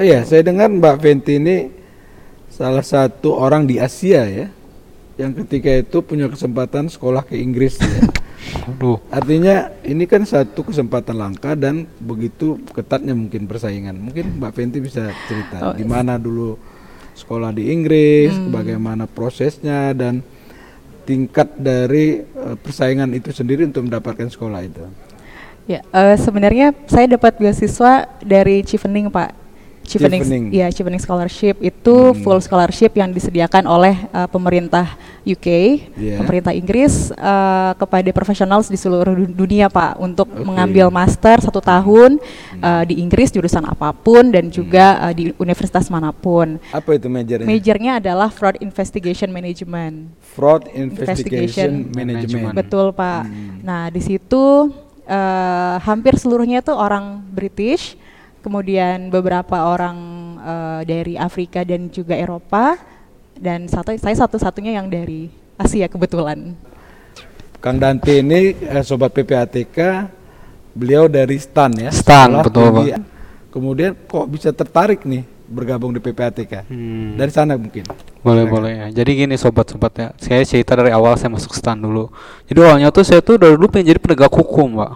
Iya, saya dengar Mbak Fenty ini salah satu orang di Asia ya, yang ketika itu punya kesempatan sekolah ke Inggris ya. Aduh. Artinya ini kan satu kesempatan langka dan begitu ketatnya mungkin persaingan. Mungkin Mbak Fenty bisa cerita Oh, di mana dulu sekolah di Inggris, bagaimana prosesnya dan tingkat dari eh, persaingan itu sendiri untuk mendapatkan sekolah itu. Ya, eh, sebenarnya saya dapat beasiswa dari Chevening, Pak. Chevening, Chevening. ya Chevening Scholarship itu full scholarship yang disediakan oleh eh, pemerintah UK, Iya. pemerintah Inggris eh, kepada profesional di seluruh du- dunia, Pak, untuk Oke. mengambil master satu tahun eh, di Inggris jurusan apa pun dan juga eh, di universitas mana pun. Apa itu majornya? Majornya adalah Fraud Investigation Management. Fraud Investigation Investigation Management. Betul Pak. Hmm. Nah di situ eh, hampir seluruhnya itu orang British, kemudian beberapa orang eh, dari Afrika dan juga Eropa, dan satu saya satu-satunya yang dari Asia kebetulan. Kang Dante ini eh, sobat PPATK, beliau dari STAN ya. STAN, betul, Tinggi. Kemudian kok bisa tertarik nih bergabung di PPATK? Hmm. Dari sana mungkin. Boleh boleh ya. Jadi gini sobat-sobat ya. Saya cerita dari awal saya masuk stan dulu. Jadi awalnya tuh saya tuh dari dulu pengen jadi penegak hukum, Pak.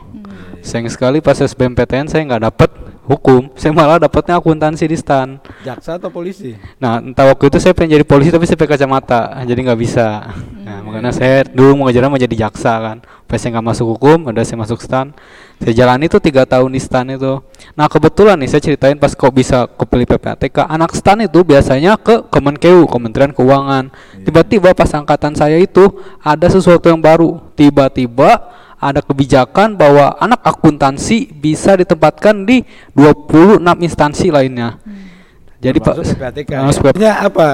Sayang sekali pas SBMPTN saya nggak dapet hukum. Saya malah dapetnya akuntansi di stan. Jaksa atau polisi? Nah, entah waktu itu saya pengen jadi polisi tapi saya pakai kacamata, jadi nggak bisa. Nah, makanya saya dulu mau ngejar mau jadi jaksa kan. Pas saya nggak masuk hukum, udah saya masuk stan. Saya jalani itu tiga tahun di stan itu. Nah, kebetulan nih saya ceritain pas kok bisa kepilih PPATK. Anak stan itu biasanya ke Kemenkeu, Kementerian Keuangan. Tiba-tiba pas angkatan saya itu ada sesuatu yang baru. Tiba-tiba ada kebijakan bahwa anak akuntansi bisa ditempatkan di 26 instansi lainnya. Jadi Pak PPATK. Sebenarnya apa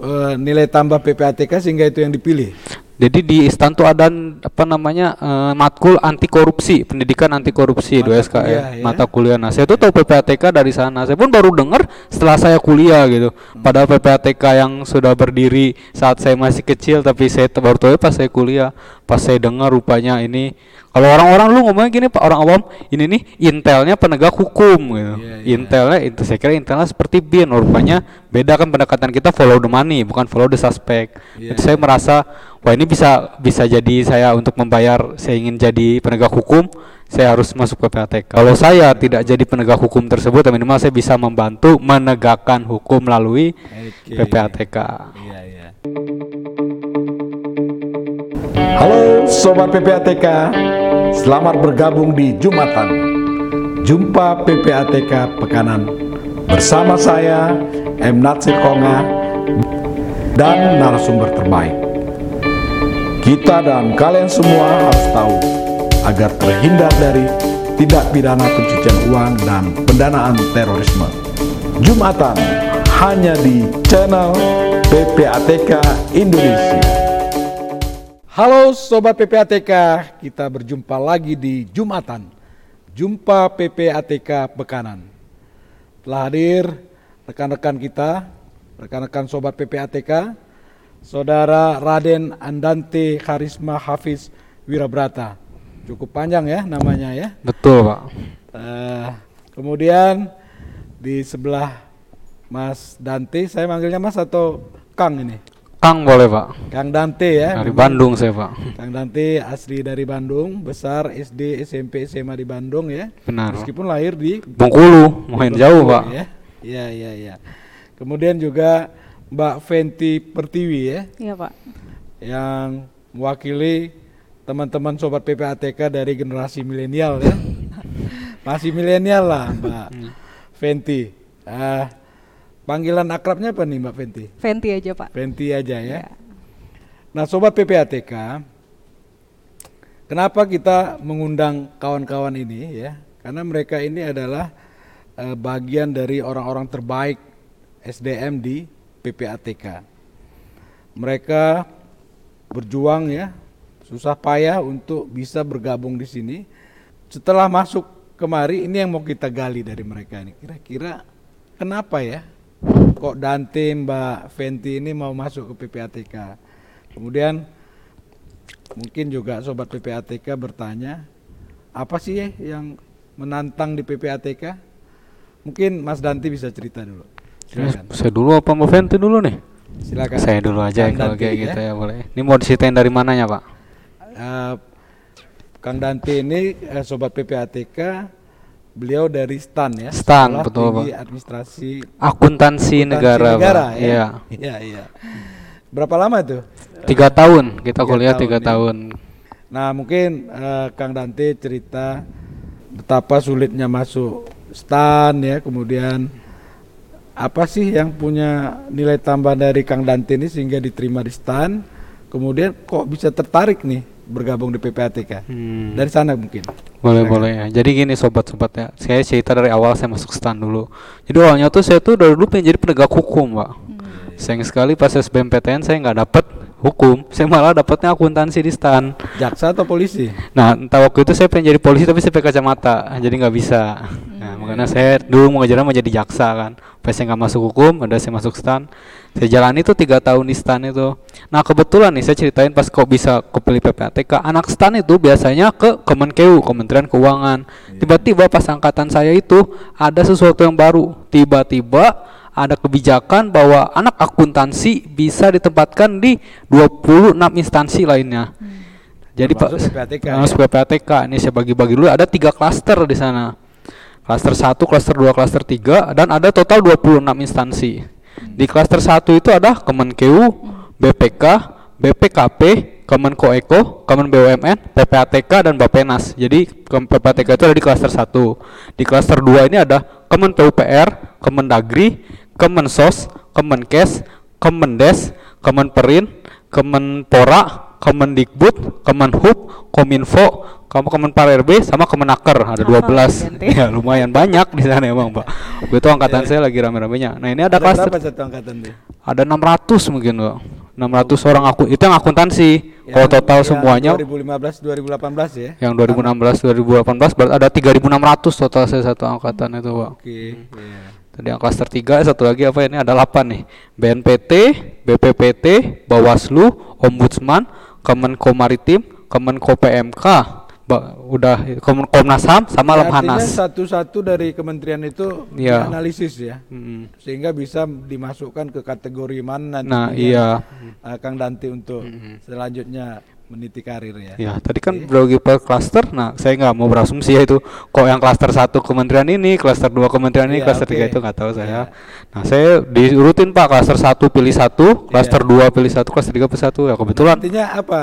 eh, nilai tambah PPATK sehingga itu yang dipilih? Jadi di ISTAN tuh ada apa namanya eh, matkul anti korupsi, pendidikan anti korupsi Mata 2 SKE, kuliah, ya. mata kuliah. Nah, saya tuh tahu PPATK dari sana. Saya pun baru dengar setelah saya kuliah gitu. Padahal PPATK yang sudah berdiri saat saya masih kecil tapi saya baru tahu pas saya kuliah. Pas saya dengar rupanya ini kalau orang-orang lu ngomongnya gini Pak, orang awam, ini nih intelnya penegak hukum gitu. Iya, iya. Intelnya itu saya kira intelnya seperti BIN, rupanya beda kan pendekatan kita follow the money bukan follow the suspect. Iya, Jadi saya merasa wah ini bisa bisa jadi saya untuk membayar saya ingin jadi penegak hukum saya harus masuk PPATK. Kalau saya tidak jadi penegak hukum tersebut, ya minimal saya bisa membantu menegakkan hukum melalui Oke. PPATK. Iya, iya. Halo Sobat PPATK, selamat bergabung di Jumatan Jumpa PPATK Pekanan Bersama saya, M. Natsir Konga Dan narasumber terbaik Kita dan kalian semua harus tahu Agar terhindar dari tindak pidana pencucian uang dan pendanaan terorisme. Jumatan hanya di channel PPATK Indonesia. Halo Sobat PPATK, kita berjumpa lagi di Jumatan. Jumpa PPATK Bekanan Telah hadir rekan-rekan kita, rekan-rekan Sobat PPATK Saudara Raden Andante Karisma Hafiz Wirabrata Cukup panjang ya namanya ya Betul Pak. Eh, Kemudian di sebelah Mas Dante, saya manggilnya Mas atau Kang ini? Kang boleh Pak. Kang Dante ya. Dari memang. Bandung saya Pak. Kang Dante asli dari Bandung, besar SD, SMP, SMA di Bandung ya. Benar. Meskipun lahir di Bengkulu, main jauh Pak. Ya. Iya, iya, iya. Kemudian juga Mbak Fenty Pertiwi ya, Iya Pak. yang mewakili teman-teman sobat PPATK dari generasi milenial ya. Masih milenial lah Mbak Fenty. Ah, panggilan akrabnya apa nih Mbak Fenty? Fenty aja Pak. Fenty aja ya. Ya. Nah, sobat PPATK, kenapa kita mengundang kawan-kawan ini ya? Karena mereka ini adalah eh, bagian dari orang-orang terbaik SDM di PPATK. Mereka berjuang ya, susah payah untuk bisa bergabung di sini. Setelah masuk kemari, ini yang mau kita gali dari mereka ini. Kira-kira kenapa ya? Kok Dante, Mbak Fenty ini mau masuk ke PPATK? Kemudian mungkin juga sobat PPATK bertanya, apa sih ya yang menantang di PPATK? Mungkin Mas Danti bisa cerita dulu. Silakan. Saya dulu apa Mbak Fenty dulu nih? Silakan. Saya dulu aja Kang kalau Danti, kayak ya. gitu ya boleh. Ini mau diceritain dari mananya Pak? Eh, Kang Danti ini eh, sobat PPATK, beliau dari STAN ya. STAN, Sekolah betul, Tinggi Pak. Administrasi Akuntansi, negara, Pak. ya. Iya. Iya, iya. Berapa lama tuh? Tiga tahun kita Tiga kuliah tahun, tiga ya. tahun. Nah, mungkin eh, Kang Dante cerita betapa sulitnya masuk STAN ya, kemudian apa sih yang punya nilai tambah dari Kang Dante ini sehingga diterima di STAN, kemudian kok bisa tertarik nih bergabung di PPATK? Hmm. Dari sana mungkin. Boleh boleh ya. Jadi gini sobat-sobat ya. Saya cerita dari awal saya masuk stan dulu. Jadi awalnya tuh saya tuh dari dulu pengen jadi penegak hukum, Pak. Sayang sekali pas SBMPTN saya nggak dapet hukum. Saya malah dapetnya akuntansi di stan. Jaksa atau polisi? Nah, entah waktu itu saya pengen jadi polisi tapi saya pakai kacamata, jadi nggak bisa. Nah, makanya saya dulu mau ngejar mau jadi jaksa kan. Pas saya nggak masuk hukum, ada saya masuk stan. Saya jalani tuh tiga tahun di stan itu. Nah, kebetulan nih saya ceritain pas kok bisa kepilih PPATK, anak stan itu biasanya ke Kemenkeu, Kementerian Keuangan. Tiba-tiba pas angkatan saya itu ada sesuatu yang baru. Tiba-tiba ada kebijakan bahwa anak akuntansi bisa ditempatkan di 26 instansi lainnya. Jadi Pak PPATK, ya? Masuk PPATK. Ini saya bagi-bagi dulu ada tiga klaster di sana. Klaster 1, klaster 2, klaster 3 dan ada total 26 instansi. Di klaster 1 itu ada Kemenkeu, BPK, BPKP, Kemenkoeko, Kemen BUMN, PPATK dan Bapenas. Jadi PPATK itu ada di klaster 1. Di klaster 2 ini ada Kemen PUPR, Kemendagri, Kemensos, Kemenkes, Kemendes, Kemenperin, Kemenpora, Kemendikbud, Kemenhub, Kominfo, Kamu Kemenpar RB sama Kemenaker ada Hafal 12. ganti. ya lumayan banyak di sana emang, Pak. Itu angkatan saya lagi rame-ramenya. Nah, ini ada, Ada berapa satu angkatan tuh? ada 600 mungkin, Pak. 600 orang aku itu yang akuntansi. Kalau Yang- total yang semuanya 2015 2018 ya. yang 2016 2018 berarti ada 3600 total saya satu angkatan itu, Pak. Oke. iya. Tadi yang klaster 3 satu lagi apa ini ada 8 nih. BNPT, BPPT, Bawaslu, Ombudsman, Kemenko Maritim, Kemenko PMK, ba- udah Komnas HAM sama Ya, Lemhanas. satu-satu dari kementerian itu Iya. dianalisis ya. Mm. Sehingga bisa dimasukkan ke kategori mana nanti Nah, iya. uh, Kang Danti untuk selanjutnya meniti karir ya. Ya, tadi kan berbagi per klaster. Nah, saya nggak mau berasumsi ya itu kok yang klaster satu kementerian ini, klaster dua kementerian ini, Iya, klaster tiga oke. itu nggak tahu saya. Nah, saya diurutin Pak klaster satu pilih satu, klaster dua pilih satu, klaster tiga pilih satu. Ya kebetulan. Artinya apa?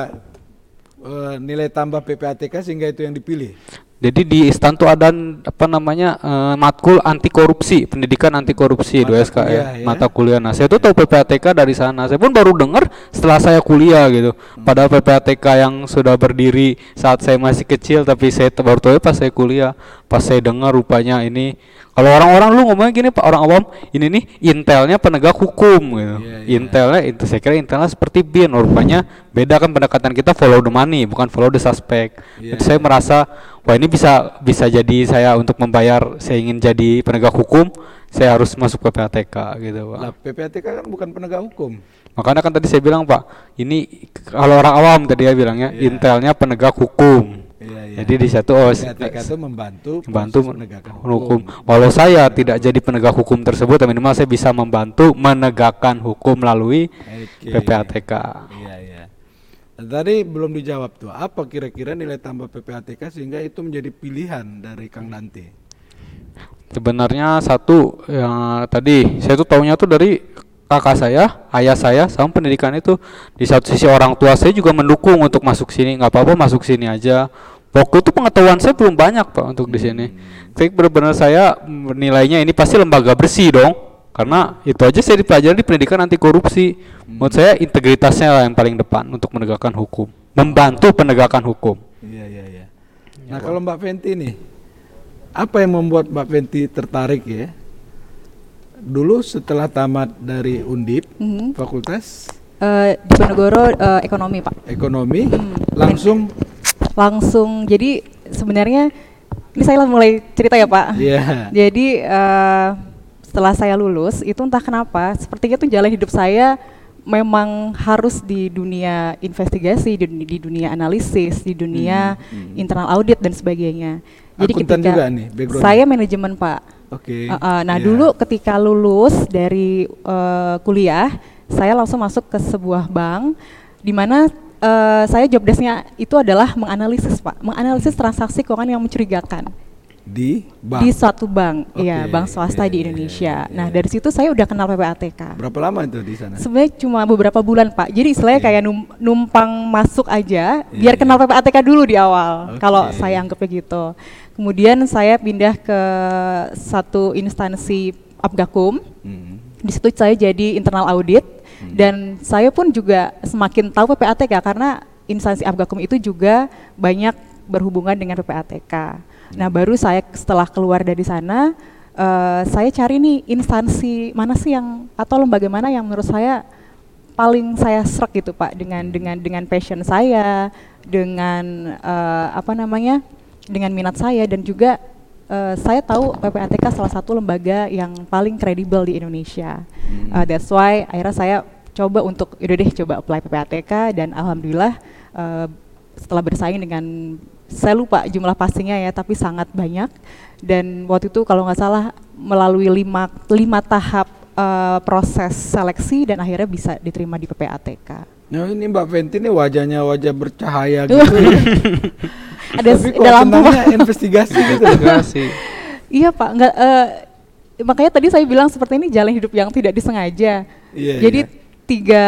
Eh, nilai tambah PPATK sehingga itu yang dipilih. Jadi di ISTAN tuh ada apa namanya eh, matkul anti korupsi, pendidikan anti korupsi Mata 2 SKM, kuliah, ya. mata kuliah. Nah, saya tuh tahu PPATK dari sana. Saya pun baru dengar setelah saya kuliah gitu. Hmm. Padahal PPATK yang sudah berdiri saat saya masih kecil tapi saya baru tahu pas saya kuliah. Pas saya dengar rupanya ini kalau orang-orang lu ngomongnya gini Pak orang awam, ini nih intelnya penegak hukum gitu. Iya, iya. Intelnya itu saya kira intelnya seperti BIN, rupanya beda kan pendekatan kita follow the money bukan follow the suspect. Jadi saya merasa wah ini bisa bisa jadi saya untuk membayar saya ingin jadi penegak hukum saya harus masuk PPATK gitu Lah pak PPATK kan bukan penegak hukum. makanya kan tadi saya bilang pak ini kalau orang awam tadi ya bilangnya Iya. intelnya penegak hukum Iya, iya. jadi di satu oh itu membantu membantu proses penegakan hukum. Walau saya tidak jadi penegak hukum tersebut, tapi minimal saya bisa membantu menegakkan hukum melalui Oke. PPATK. Iya, iya. Nah, Tadi belum dijawab tuh, apa kira-kira nilai tambah PPATK sehingga itu menjadi pilihan dari Kang Dante? Sebenarnya satu yang tadi saya tuh taunya tuh dari kakak saya, ayah saya, sama pendidikan itu di satu sisi orang tua saya juga mendukung untuk masuk sini, nggak apa-apa masuk sini aja. Waktu itu pengetahuan saya belum banyak pak untuk di sini. Tapi benar-benar saya menilainya ini pasti lembaga bersih dong, karena itu aja saya dipelajari di pendidikan anti korupsi. Menurut saya integritasnya lah yang paling depan untuk menegakkan hukum, membantu penegakan hukum. Iya, iya, iya. Nah, kalau Mbak Fenty nih, apa yang membuat Mbak Fenty tertarik ya? Dulu setelah tamat dari Undip, Mhm. Fakultas Eh, di Ponegoro eh, ekonomi pak. Ekonomi, Hmm. langsung Langsung jadi sebenarnya ini saya mulai cerita ya pak. Iya. Jadi eh, setelah saya lulus itu entah kenapa sepertinya tuh jalan hidup saya memang harus di dunia investigasi, di, dunia- di dunia analisis, di dunia internal audit dan sebagainya. Jadi Hmm, Akuntan ketika juga nih, saya manajemen pak. Oke. Uh, uh, nah Iya. dulu ketika lulus dari uh, kuliah, saya langsung masuk ke sebuah bank di mana uh, saya job desk-nya itu adalah menganalisis pak, menganalisis transaksi keuangan yang mencurigakan di bank. di suatu bank, Oke, iya bank swasta iya, di iya, Indonesia. iya, Nah iya. dari situ saya udah kenal PPATK. Berapa lama itu di sana? Sebenarnya cuma beberapa bulan pak. Jadi istilahnya Iya. kayak num- numpang masuk aja, Iya, biar iya. kenal PPATK dulu di awal. Oke. Kalau saya anggapnya gitu. Kemudian saya pindah ke satu instansi Abgakum. Hmm. Di situ saya jadi internal audit Hmm. dan saya pun juga semakin tahu PPATK karena instansi Abgakum itu juga banyak berhubungan dengan PPATK. Nah, Hmm. baru saya setelah keluar dari sana eh, saya cari nih instansi mana sih yang atau lembaga mana yang menurut saya paling saya serak gitu Pak dengan dengan dengan passion saya, dengan eh, apa namanya? dengan minat saya dan juga eh, saya tahu PPATK salah satu lembaga yang paling kredibel di Indonesia. Hmm. Uh, that's why akhirnya saya coba untuk yaudah deh coba apply PPATK dan alhamdulillah uh, setelah bersaing dengan saya lupa jumlah pastinya ya tapi sangat banyak dan waktu itu kalau nggak salah melalui lima, lima tahap uh, proses seleksi dan akhirnya bisa diterima di PPATK. Nah ini Mbak Fenty ini wajahnya wajah bercahaya gitu. Ada Tapi kok ada lampu senangnya investigasi gitu. loh. Investigasi. Iya pak, nggak eh, makanya tadi saya bilang seperti ini jalan hidup yang tidak disengaja. Iya, Jadi iya. tiga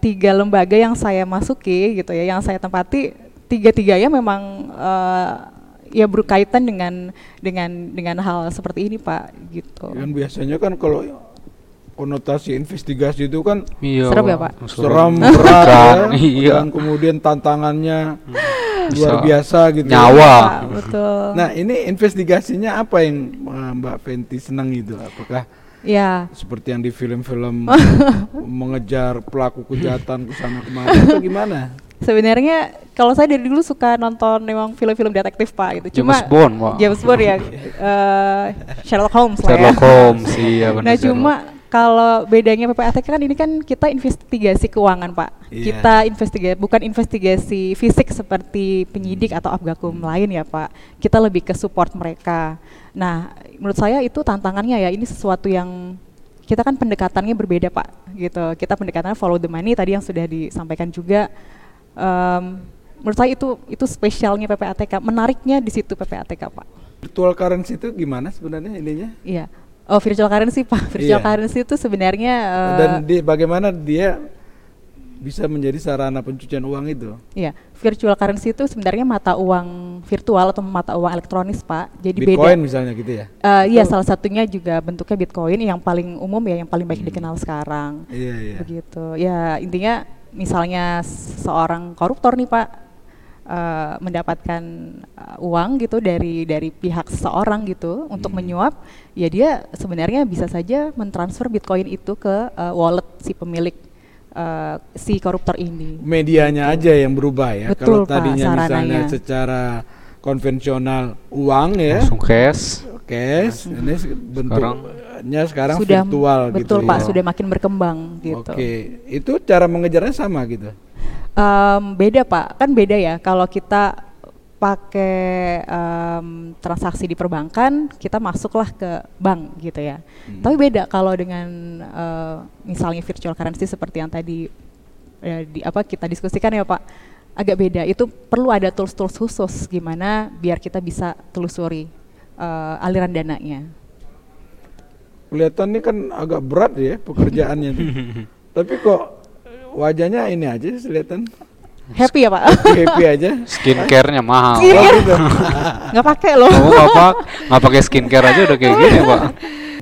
tiga lembaga yang saya masuki gitu ya, yang saya tempati tiga tiganya memang eh, ya berkaitan dengan dengan dengan hal seperti ini pak gitu. Kan biasanya kan kalau konotasi investigasi itu kan Iya. Serem ya, Pak. Seram berat ya. Iya. Dan kemudian tantangannya Bisa luar biasa gitu. ya. nyawa. Pak, betul. Nah ini investigasinya apa yang eh, Mbak Fenty senang itu? Apakah ya seperti yang di film-film mengejar pelaku kejahatan ke sana kemari atau gimana? sebenarnya kalau saya dari dulu suka nonton memang film-film detektif pak gitu. Cuma James Bond, Pak. James Bond ya, eh, Sherlock Holmes lah ya. Sherlock Holmes, iya benar. Nah Sherlock. cuma kalau bedanya PPATK kan ini kan kita investigasi keuangan pak, Iya. kita investigasi bukan investigasi fisik seperti penyidik atau abgakum lain ya pak, kita lebih ke support mereka. Nah menurut saya itu tantangannya ya ini sesuatu yang kita kan pendekatannya berbeda pak, gitu. Kita pendekatannya follow the money tadi yang sudah disampaikan juga. Em, menurut saya itu itu spesialnya PPATK, menariknya di situ PPATK pak. Virtual currency itu gimana sebenarnya ininya? Iya. Oh virtual currency pak, virtual Iya. currency itu sebenarnya eh, Dan di, bagaimana dia bisa menjadi sarana pencucian uang itu? Iya, virtual currency itu sebenarnya mata uang virtual atau mata uang elektronis, Pak. Jadi Bitcoin beda. misalnya gitu ya? Eh, iya, salah satunya juga bentuknya Bitcoin yang paling umum ya, yang paling baik Hmm. dikenal sekarang. Iya iya. Begitu. Ya, intinya misalnya seorang koruptor nih, Pak, eh, mendapatkan eh, uang gitu dari dari pihak seseorang gitu untuk Hmm. menyuap, ya dia sebenarnya bisa saja mentransfer Bitcoin itu ke eh, wallet si pemilik eh, si koruptor ini. Medianya aja yang berubah ya. Betul, Kalau Pak, tadinya misalnya sarananya. secara konvensional uang ya, langsung cash. cash, ini se- bentuknya sekarang, sudah virtual betul gitu Pak, ya. sudah makin berkembang gitu. Oke, itu cara mengejarnya sama gitu. Em, beda Pak, kan beda ya kalau kita pakai em, transaksi di perbankan, kita masuklah ke bank gitu ya. Hmm. Tapi beda kalau dengan eh, misalnya virtual currency seperti yang tadi eh, di apa kita diskusikan ya Pak, agak beda. Itu perlu ada tools-tools khusus gimana biar kita bisa telusuri eh, aliran dananya. Kelihatan ini kan agak berat ya pekerjaannya. Tapi kok wajahnya ini aja sih kelihatan Happy ya Pak? happy aja. Skincare-nya mahal. Skincare. Oh, gitu. Nggak pakai loh. Kamu nggak pak, nggak pakai skincare aja udah kayak gini pak.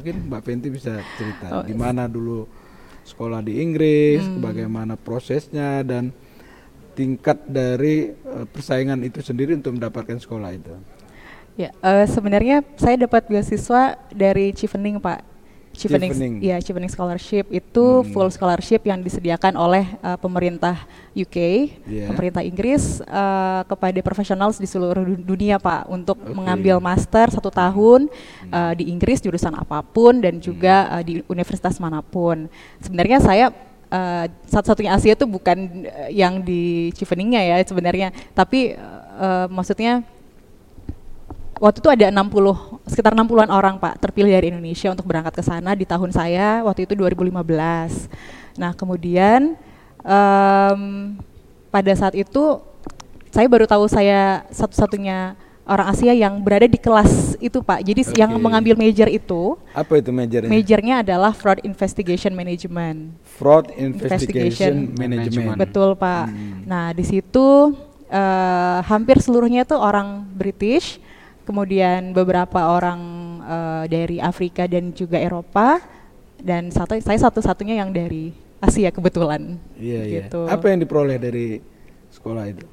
Mungkin Mbak Fenty bisa cerita Oh, gimana dulu sekolah di Inggris, Hmm. bagaimana prosesnya dan tingkat dari eh, persaingan itu sendiri untuk mendapatkan sekolah itu. Ya, eh, sebenarnya saya dapat beasiswa dari Chevening, Pak. Chevening, Chevening. ya Chevening Scholarship itu Hmm. full scholarship yang disediakan oleh eh, pemerintah UK, Iya. pemerintah Inggris eh, kepada profesional di seluruh du- dunia, Pak, untuk Oke. mengambil master satu tahun eh, di Inggris jurusan apa pun dan juga eh, di universitas mana pun. Sebenarnya saya eh, satu-satunya Asia itu bukan eh, yang di Cheveningnya ya sebenarnya, tapi eh, maksudnya waktu itu ada 60 sekitar 60-an orang Pak terpilih dari Indonesia untuk berangkat ke sana di tahun saya waktu itu 2015. Nah, kemudian um, pada saat itu saya baru tahu saya satu-satunya orang Asia yang berada di kelas itu Pak. Jadi okay. yang mengambil major itu Apa itu majornya? Majornya adalah Fraud Investigation Management. Fraud Investigation, Investigation Management. Betul Pak. Hmm. Nah, di situ uh, hampir seluruhnya itu orang British, kemudian beberapa orang uh, dari Afrika dan juga Eropa dan satu saya satu-satunya yang dari Asia kebetulan. Iya, iya. gitu. iya. Apa yang diperoleh dari sekolah itu?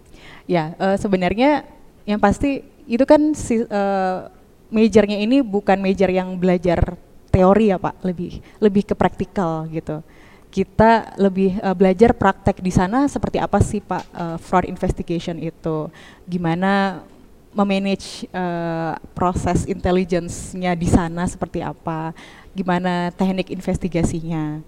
Ya, uh, sebenarnya yang pasti itu kan si uh, majornya ini bukan major yang belajar teori ya Pak, lebih lebih ke praktikal gitu. Kita lebih uh, belajar praktek di sana seperti apa sih Pak uh, fraud investigation itu, gimana memanage uh, proses intelligence-nya di sana seperti apa, gimana teknik investigasinya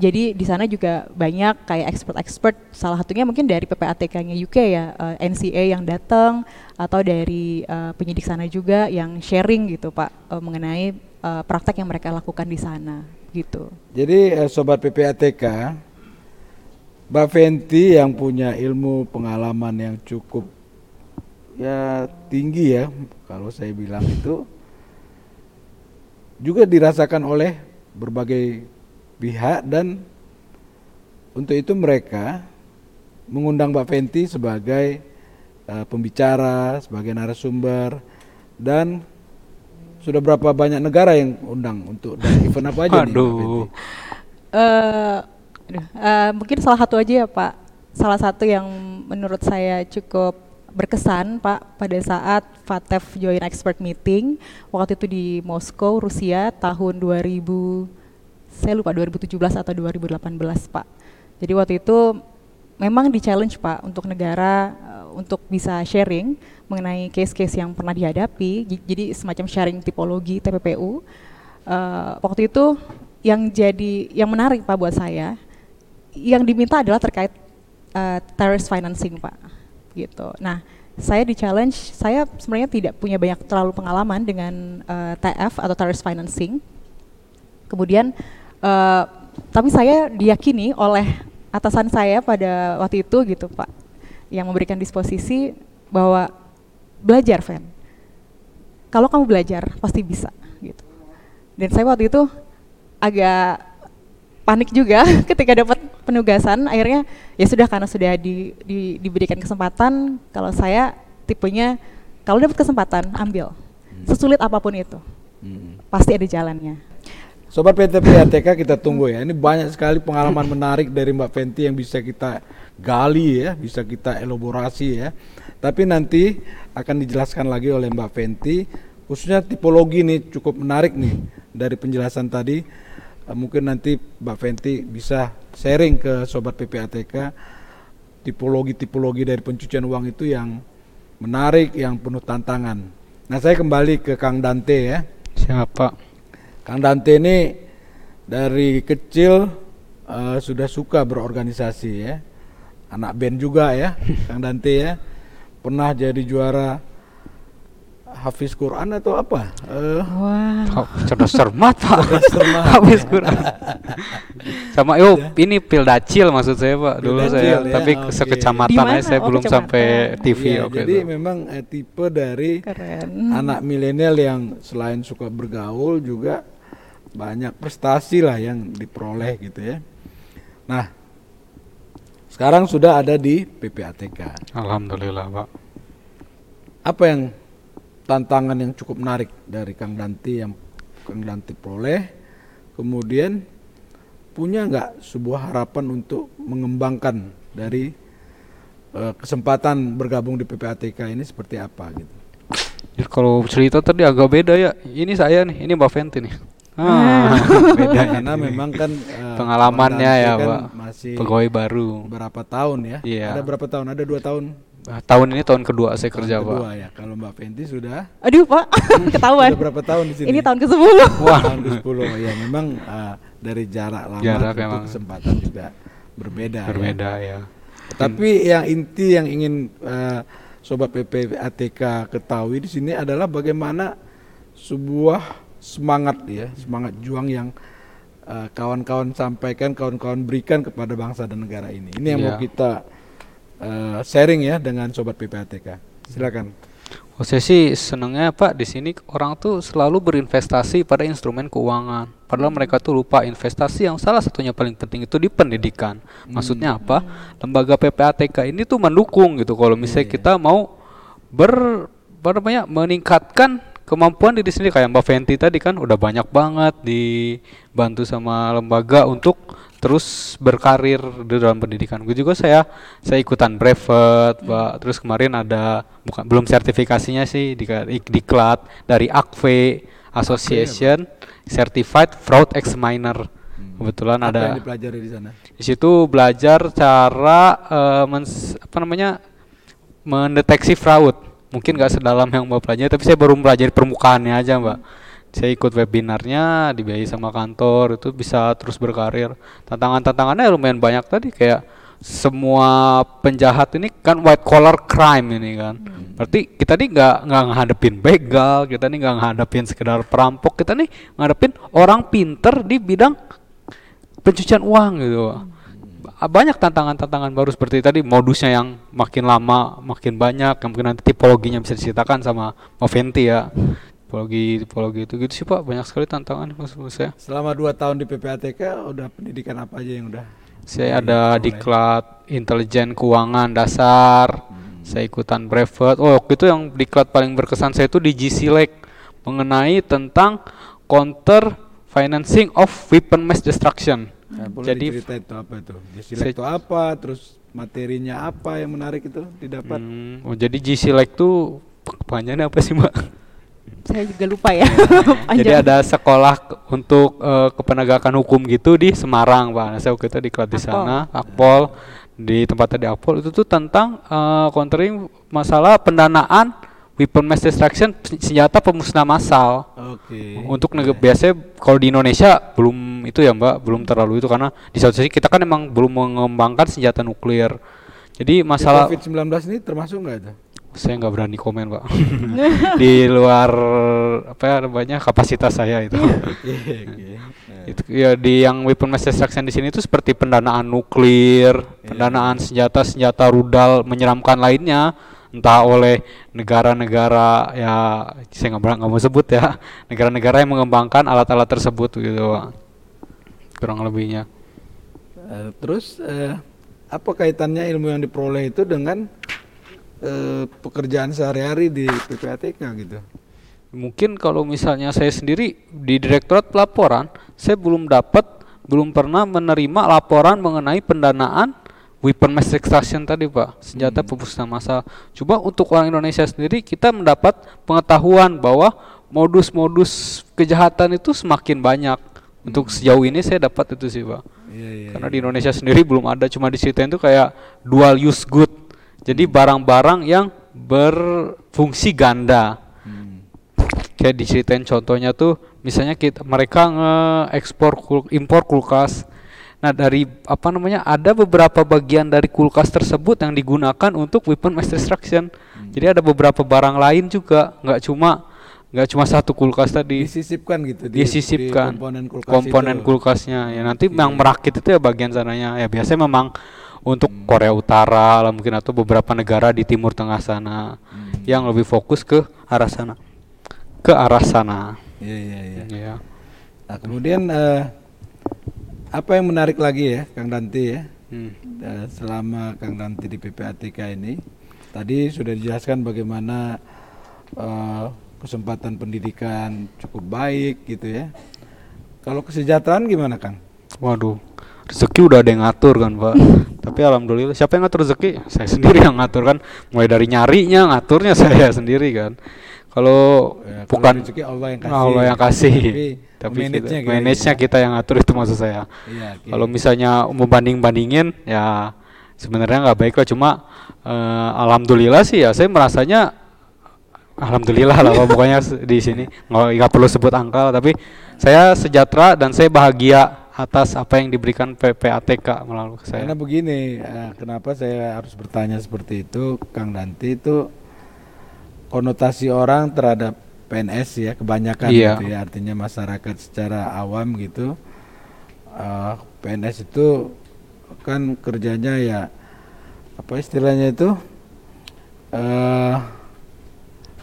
jadi di sana juga banyak kayak expert-expert salah satunya mungkin dari PPATK-nya UK ya uh, eh, NCA yang datang atau dari uh, penyidik sana juga yang sharing gitu Pak uh, mengenai uh, praktek yang mereka lakukan di sana gitu. Jadi uh, sobat PPATK Mbak Fenty yang punya ilmu pengalaman yang cukup ya tinggi ya kalau saya bilang itu juga dirasakan oleh berbagai pihak dan untuk itu mereka mengundang Mbak Fenty sebagai uh, pembicara, sebagai narasumber dan sudah berapa banyak negara yang undang untuk dan event apa aja nih Mbak Fenty? Uh, uh, mungkin salah satu aja ya Pak. Salah satu yang menurut saya cukup berkesan Pak pada saat FATEF Joint Expert Meeting waktu itu di Moskow, Rusia tahun 2000 saya lupa 2017 atau 2018 Pak. Jadi waktu itu memang di challenge Pak untuk negara uh, untuk bisa sharing mengenai case-case yang pernah dihadapi. Jadi semacam sharing tipologi TPPU. Uh, eh, waktu itu yang jadi yang menarik Pak buat saya yang diminta adalah terkait uh, terrorist financing Pak. Gitu. Nah, saya di challenge, saya sebenarnya tidak punya banyak terlalu pengalaman dengan uh, TF atau terrorist financing. Kemudian Uh, tapi saya diyakini oleh atasan saya pada waktu itu gitu Pak, yang memberikan disposisi bahwa belajar, Fen. Kalau kamu belajar pasti bisa gitu. Dan saya waktu itu agak panik juga ketika dapat penugasan. Akhirnya ya sudah karena sudah di, di, diberikan kesempatan. Kalau saya tipenya kalau dapat kesempatan ambil, hmm. sesulit apa pun itu, hmm. pasti ada jalannya. Sobat PTPATK kita tunggu ya. Ini banyak sekali pengalaman menarik dari Mbak Fenty yang bisa kita gali ya, bisa kita elaborasi ya. Tapi nanti akan dijelaskan lagi oleh Mbak Fenty. Khususnya tipologi ini cukup menarik nih dari penjelasan tadi. Uh, mungkin nanti Mbak Fenty bisa sharing ke Sobat PPATK tipologi-tipologi dari pencucian uang itu yang menarik, yang penuh tantangan. Nah saya kembali ke Kang Dante ya. Siapa? Kang Dante ini dari kecil uh, sudah suka berorganisasi ya. Anak band juga ya, Kang Dante ya. Pernah jadi juara Hafiz Quran atau apa? Uh, Wah. Cerdas cermat Pak. Hafiz Quran. Sama yo ini Pildacil maksud saya Pak. Dulu Pildacil, saya ya, tapi okay. sekecamatan aja saya oh, belum sampai TV ya, Jadi itu. memang eh, tipe dari Keren. anak milenial yang selain suka bergaul juga banyak prestasi lah yang diperoleh gitu ya. Nah, sekarang sudah ada di PPATK. Alhamdulillah, Pak. Apa yang tantangan yang cukup menarik dari Kang Danti yang Kang Danti peroleh? Kemudian punya nggak sebuah harapan untuk mengembangkan dari uh, kesempatan bergabung di PPATK ini seperti apa gitu? Ya, kalau cerita tadi agak beda ya. Ini saya nih, ini Mbak Fenty nih. Ah, beda karena memang kan uh, pengalamannya ya kan pak masih pegawai baru berapa tahun ya iya. ada berapa tahun ada dua tahun tahun ini tahun kedua saya tahun kerja kedua, pak ya kalau mbak Fenty sudah aduh pak ketahuan sudah berapa tahun di sini ini tahun ke sepuluh wah tahun ke sepuluh ya memang uh, dari jarak lama jarak itu memang. kesempatan juga berbeda berbeda ya, ya. tapi yang inti yang ingin uh, sobat PPATK ketahui di sini adalah bagaimana sebuah semangat ya, semangat juang yang eh, kawan-kawan sampaikan, kawan-kawan berikan kepada bangsa dan negara ini. Ini yang mau Iya. kita eh, sharing ya dengan sobat PPATK. Silakan. Oh, saya sih senangnya Pak di sini orang tuh selalu berinvestasi pada instrumen keuangan. Padahal mereka tuh lupa investasi yang salah satunya paling penting itu di pendidikan. Maksudnya apa? Lembaga PPATK ini tuh mendukung gitu. Kalau misalnya kita mau ber apa namanya meningkatkan kemampuan diri sendiri kayak Mbak Fenty tadi kan udah banyak banget dibantu sama lembaga untuk terus berkarir di dalam pendidikan. Gue juga saya saya ikutan brevet, Pak. Terus kemarin ada bukan belum sertifikasinya sih di diklat dari ACVE Association Certified Fraud Examiner. Kebetulan Apa ada yang dipelajari di sana? di situ belajar cara eh, mens- apa namanya mendeteksi fraud. Mungkin nggak sedalam yang mbak pelajari, tapi saya baru mempelajari permukaannya aja mbak. Saya ikut webinarnya dibiayai sama kantor itu bisa terus berkarir. Tantangan-tantangannya lumayan banyak tadi kayak semua penjahat ini kan white collar crime ini kan. Berarti kita nih nggak nggak ngadepin begal, kita nih nggak ngadepin sekedar perampok, kita nih ngadepin orang pinter di bidang pencucian uang gitu. Ba- Banyak tantangan-tantangan baru seperti tadi modusnya yang makin lama makin banyak, yang mungkin nanti tipologinya bisa diceritakan sama Moventi ya. Tipologi tipologi itu gitu sih Pak, banyak sekali tantangan maksud saya. Selama dua tahun di PPATK udah pendidikan apa aja yang udah? Saya ada diklat intelijen keuangan dasar. Saya ikutan brevet. Oh, waktu itu yang diklat paling berkesan saya itu di GCLEC mengenai tentang counter financing of weapon mass destruction. Nah, boleh Jadi itu apa itu? Saya- itu apa? Terus materinya apa yang menarik itu didapat? Hmm, oh, jadi GCLEC tuh kepanjangannya apa sih, Mbak? Saya juga lupa ya. Jadi ada sekolah ke- untuk eh, kepenegakan hukum gitu di Semarang, Pak. Nah, saya waktu itu diklat di sana, Akpol di tempatnya di Akpol itu tuh tentang eh, countering masalah pendanaan weapon mass destruction sen- senjata pemusnah massal. Oke. Untuk negara biasanya kalau di Indonesia belum itu ya, Mbak, belum terlalu itu karena di satu sisi kita kan emang belum mengembangkan senjata nuklir. Jadi masalah COVID-19 ini termasuk nggak itu? saya nggak berani komen pak di luar apa ya namanya kapasitas saya itu Oke, oke. Nah, itu ya di yang weapon mass destruction di sini itu seperti pendanaan nuklir pendanaan senjata senjata rudal menyeramkan lainnya entah oleh negara-negara ya saya nggak nggak mau sebut ya. Negara-negara yang mengembangkan alat-alat tersebut gitu pak. Kurang lebihnya. Eh, terus eh, apa kaitannya ilmu yang diperoleh itu dengan eh, pekerjaan sehari-hari di PPATK gitu? Mungkin kalau misalnya saya sendiri di Direktorat Pelaporan, saya belum dapat, belum pernah menerima laporan mengenai pendanaan weapon mass destruction tadi, Pak, senjata pemusnah massal. Coba untuk orang Indonesia sendiri kita mendapat pengetahuan bahwa modus-modus kejahatan itu semakin banyak. Untuk sejauh ini saya dapat itu sih, Pak. Iya, iya. Karena di Indonesia sendiri belum ada, cuma diceritain itu kayak dual use good. Jadi barang-barang yang berfungsi ganda Hmm. kayak diceritain contohnya tuh misalnya kita mereka nge-ekspor kul- impor kulkas nah dari apa namanya ada beberapa bagian dari kulkas tersebut yang digunakan untuk weapon mass destruction. Jadi ada beberapa barang lain juga nggak cuma nggak cuma satu kulkas tadi. Disisipkan gitu di, disisipkan di komponen kulkas komponen itu. kulkasnya. Ya nanti yang merakit itu ya bagian sananya. Ya biasanya memang untuk Korea Utara lah mungkin atau beberapa negara di Timur Tengah sana yang lebih fokus ke arah sana. Ke arah sana. Iya, iya, iya. ya Nah, kemudian eh, apa yang menarik lagi ya, Kang Danti ya? Hmm. Eh, selama Kang Danti di PPATK ini, tadi sudah dijelaskan bagaimana eh, kesempatan pendidikan cukup baik gitu ya. Kalau kesejahteraan gimana, Kang? waduh rezeki udah ada yang ngatur kan pak tapi alhamdulillah siapa yang ngatur rezeki saya sendiri yang ngatur kan mulai dari nyarinya ngaturnya saya sendiri kan kalau Ya, bukan rezeki Allah yang kasih. Allah yang kasih Tapi manage-nya kita, kita manage-nya ya. kita yang ngatur itu maksud saya Iya, oke. kalau misalnya membanding bandingin ya sebenarnya nggak baik lah cuma eh, alhamdulillah sih ya saya merasanya alhamdulillah lah pokoknya di sini nggak perlu sebut angka tapi saya sejahtera dan saya bahagia atas apa yang diberikan PPATK melalui saya. Karena begini, eh, kenapa saya harus bertanya seperti itu, Kang Danti itu konotasi orang terhadap PNS ya kebanyakan Iya. gitu ya, artinya masyarakat secara awam gitu, eh, PNS itu kan kerjanya ya apa istilahnya itu eh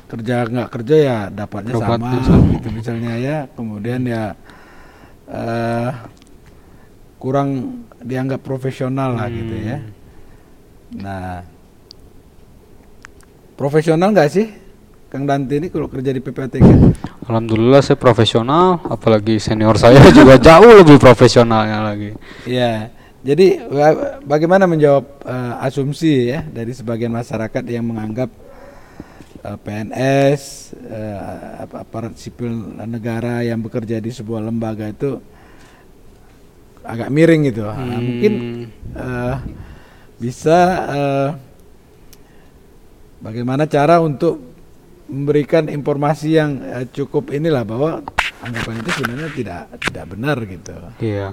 kerja nggak kerja ya dapatnya sama Dapatnya sama. gitu misalnya ya, kemudian ya eh kurang dianggap profesional lah gitu ya. Hmm. Nah, profesional nggak sih Kang Dante ini kalau kerja di PPATK? Alhamdulillah saya profesional, apalagi senior saya juga jauh lebih profesionalnya lagi. Iya. Jadi ba- bagaimana menjawab eh, asumsi ya dari sebagian masyarakat yang menganggap eh, PNS eh, ap- aparat sipil negara yang bekerja di sebuah lembaga itu agak miring gitu. Nah, Hmm. mungkin eh, bisa eh, bagaimana cara untuk memberikan informasi yang eh, cukup inilah bahwa anggapan itu sebenarnya tidak tidak benar gitu. Iya.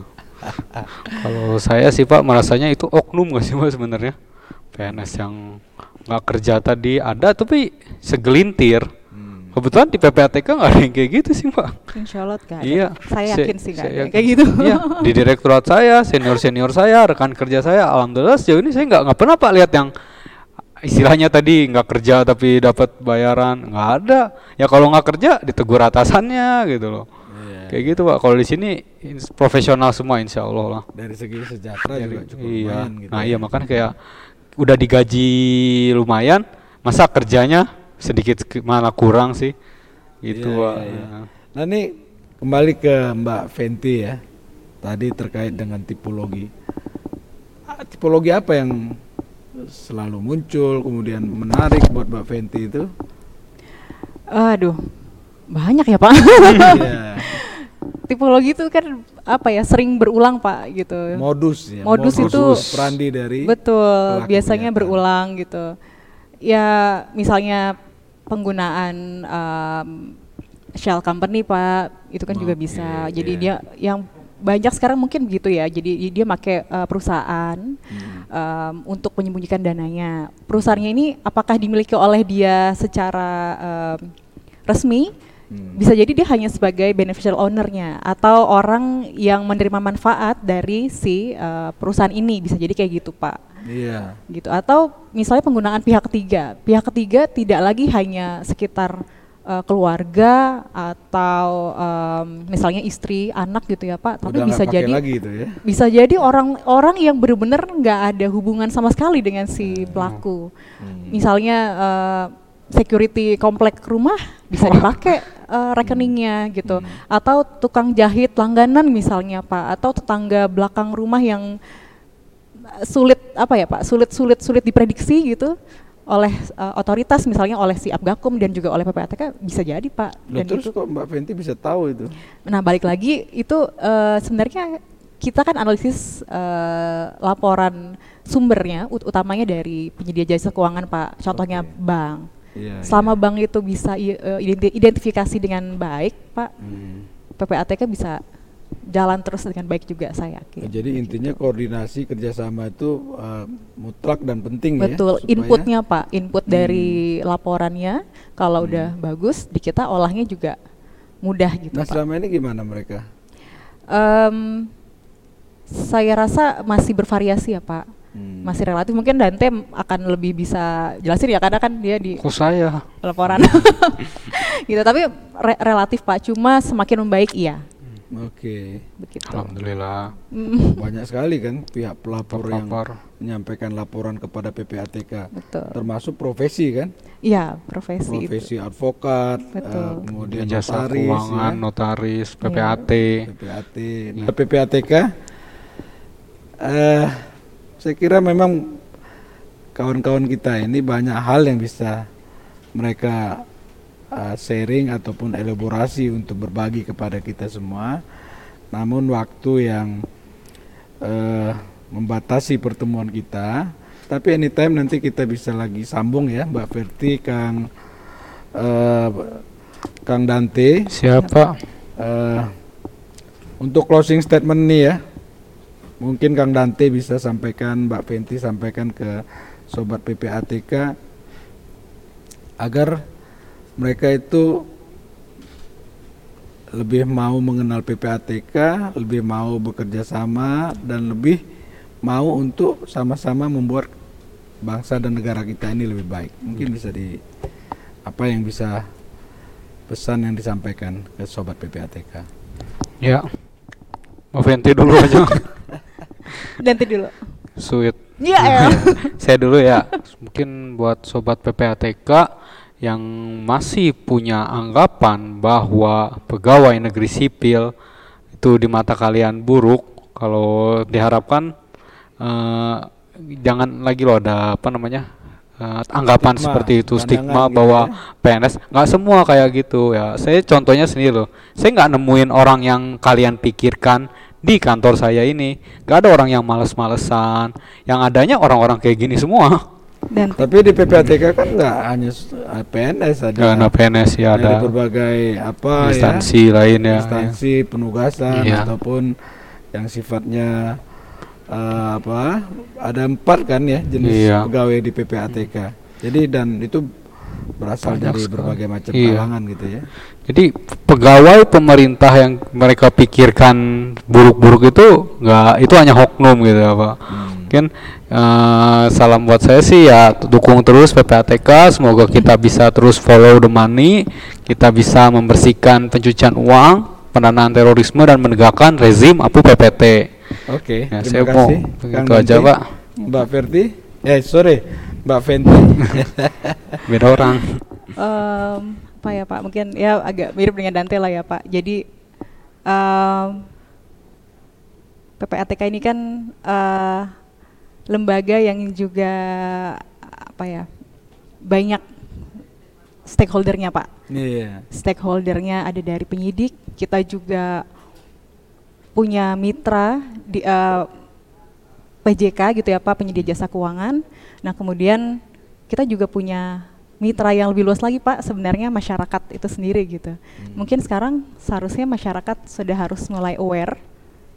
Kalau saya sih Pak merasanya itu oknum gak sih Pak sebenarnya? PNS yang nggak kerja tadi ada tapi segelintir. Hmm. Kebetulan di PPATK nggak ada yang kayak gitu sih Pak. Insya Allah nggak ada. Iya. Saya Se- yakin sih nggak ada yang kayak gitu. Iya. Di direktorat saya, senior senior saya, rekan kerja saya, alhamdulillah sejauh ini saya nggak nggak pernah Pak lihat yang istilahnya tadi nggak kerja tapi dapat bayaran nggak ada. Ya kalau nggak kerja ditegur atasannya gitu loh. Iya. Kayak gitu Pak. Kalau di sini profesional semua insya Allah lah. dari segi sejahtera juga Jadi, cukup iya. lumayan gitu. Nah ya. iya makanya kayak udah digaji lumayan, masa kerjanya sedikit malah kurang sih, gitu Iya, Pak. iya, iya. Nah ini kembali ke Mbak Fenty ya. Tadi terkait dengan tipologi. Ah, Tipologi apa yang selalu muncul kemudian menarik buat Mbak Fenty itu? Aduh, banyak ya Pak. Iya, Tipologi itu kan apa ya sering berulang Pak gitu. modus ya. Modus itu- operandi dari Betul, biasanya berulang gitu. Ya misalnya penggunaan um, shell company Pak, itu kan juga Oke, bisa. Jadi iya. dia yang banyak sekarang mungkin begitu ya. Jadi dia pakai uh, perusahaan Hmm. um, untuk menyembunyikan dananya. Perusahaannya ini apakah dimiliki oleh dia secara um, resmi? Hmm. Bisa jadi dia hanya sebagai beneficial ownernya atau orang yang menerima manfaat dari si uh, perusahaan ini. Bisa jadi kayak gitu, Pak Iya. gitu atau misalnya penggunaan pihak ketiga pihak ketiga tidak lagi hanya sekitar uh, keluarga atau um, misalnya istri anak gitu ya pak. Tapi Udah bisa jadi lagi itu ya. bisa jadi orang-orang yang benar-benar nggak ada hubungan sama sekali dengan si pelaku. Hmm. misalnya uh, security komplek rumah bisa dipakai uh, rekeningnya gitu. Hmm. atau tukang jahit langganan misalnya pak. Atau tetangga belakang rumah yang sulit apa ya pak sulit sulit sulit diprediksi gitu oleh uh, otoritas misalnya oleh si Abgakum dan juga oleh PPATK bisa jadi pak Loh, dan terus itu kok Mbak Fenty bisa tahu itu? nah balik lagi itu uh, sebenarnya kita kan analisis uh, laporan sumbernya ut- utamanya dari penyedia jasa keuangan pak contohnya Oke. bank Iya. selama bank itu bisa identifikasi dengan baik pak Hmm. PPATK bisa jalan terus dengan baik juga saya yakin Nah, Jadi intinya koordinasi kerjasama itu uh, mutlak dan penting Betul, ya. supaya- inputnya Pak, input Hmm. dari laporannya kalau udah bagus di kita olahnya juga mudah gitu Nah Pak. selama ini gimana mereka? Em, saya rasa masih bervariasi ya Pak, Hmm. masih relatif. Mungkin Dante akan lebih bisa jelasin ya karena kan dia di Kok saya? laporan. gitu, tapi re- relatif Pak, cuma semakin membaik iya, Oke, begitu. Alhamdulillah. Mm, banyak sekali kan pihak pelapor yang Terpapar. menyampaikan laporan kepada PPATK, Betul. termasuk profesi kan, Iya, profesi, itu. profesi advokat, Betul. uh, kemudian Jasa notaris, keuangan, ya, notaris, Iya. PPAT. PPAT, Nah, PPATK. eh saya kira memang kawan-kawan kita ini banyak hal yang bisa mereka uh, sharing ataupun elaborasi untuk berbagi kepada kita semua. Namun waktu yang eh, membatasi pertemuan kita. Tapi anytime nanti kita bisa lagi sambung ya, Mbak Verti, Kang eh, Kang Dante. Siapa? Eh, untuk closing statement nih ya, mungkin Kang Dante bisa sampaikan, Mbak Fenty sampaikan ke sobat PPATK agar mereka itu lebih mau mengenal PPATK, lebih mau bekerja sama dan lebih mau untuk sama-sama membuat bangsa dan negara kita ini lebih baik. Mungkin bisa di apa yang bisa pesan yang disampaikan ke sobat PPATK. Ya. Mau Fenty dulu aja. Nanti dulu. Sweet. Iya, El. Saya dulu ya. Mungkin buat sobat PPATK yang masih punya anggapan bahwa pegawai negeri sipil itu di mata kalian buruk, kalau diharapkan eh, jangan lagi loh ada apa namanya eh, anggapan Stigma, seperti itu stigma gitu bahwa ya. PNS nggak semua kayak gitu ya. Saya contohnya sendiri loh. Saya nggak nemuin orang yang kalian pikirkan di kantor saya ini. Nggak ada orang yang males-malesan. Yang adanya orang-orang kayak gini semua. Dan Tapi di PPATK kan nggak hanya s- eh, PNS ada, Karena PNS ya ada berbagai apa instansi ya, lain ya. instansi penugasan Iya. ataupun yang sifatnya eh, apa ada empat kan ya jenis Iya. pegawai di PPATK. Jadi dan itu berasal Banyak dari sekali. berbagai macam Iya. kalangan gitu ya. Jadi pegawai pemerintah yang mereka pikirkan buruk-buruk itu nggak itu hanya oknum gitu ya Pak. Hmm. Mungkin eh, salam buat saya sih ya dukung terus PPATK. Semoga kita bisa terus follow the money, kita bisa membersihkan pencucian uang, pendanaan terorisme dan menegakkan rezim APU PPT. Oke, Ya, terima saya mau kasih. begitu Kang aja. Pak. Mbak Verti, eh sorry, Mbak Fenty. Beda orang. Em, apa ya Pak? Mungkin ya agak mirip dengan Dante lah ya Pak. Jadi em, PPATK ini kan eh, lembaga yang juga apa ya banyak stakeholdernya Pak. Iya. Stakeholdernya ada dari penyidik, kita juga punya mitra di eh, PJK gitu ya Pak, penyedia jasa keuangan. Nah kemudian kita juga punya mitra yang lebih luas lagi Pak, sebenarnya masyarakat itu sendiri gitu. Mungkin sekarang seharusnya masyarakat sudah harus mulai aware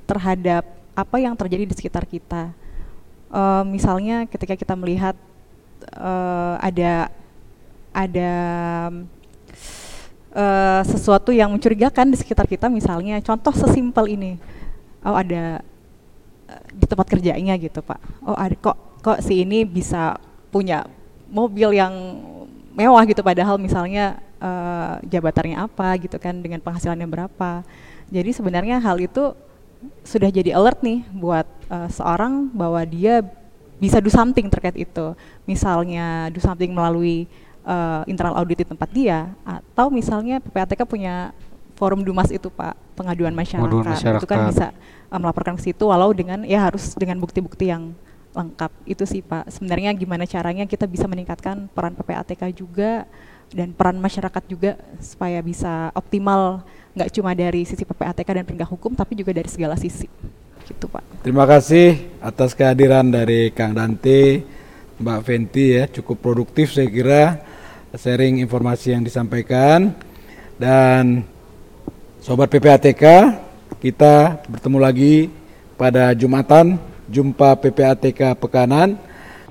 terhadap apa yang terjadi di sekitar kita. Eh, misalnya ketika kita melihat eh, ada ada eh, sesuatu yang mencurigakan di sekitar kita, misalnya contoh sesimpel ini, oh ada di tempat kerjanya gitu pak, oh ada kok kok si ini bisa punya mobil yang mewah gitu, padahal misalnya eh, jabatannya apa gitu kan dengan penghasilannya berapa. Jadi sebenarnya hal itu sudah jadi alert nih buat eh, seorang bahwa dia bisa do something terkait itu. Misalnya do something melalui eh, internal audit di tempat dia atau misalnya PPATK punya forum Dumas itu Pak, pengaduan masyarakat. Pengaduan Itu kan masyarakat. bisa eh, melaporkan ke situ walau dengan ya harus dengan bukti-bukti yang lengkap. Itu sih Pak. Sebenarnya gimana caranya kita bisa meningkatkan peran PPATK juga dan peran masyarakat juga supaya bisa optimal nggak cuma dari sisi PPATK dan penegak hukum tapi juga dari segala sisi. Gitu Pak. Terima kasih atas kehadiran dari Kang Dante, Mbak Fenty ya, cukup produktif saya kira sharing informasi yang disampaikan dan sobat PPATK kita bertemu lagi pada Jumatan jumpa PPATK Pekanan.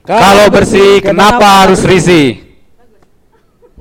Kalau bersih kenapa harus risih?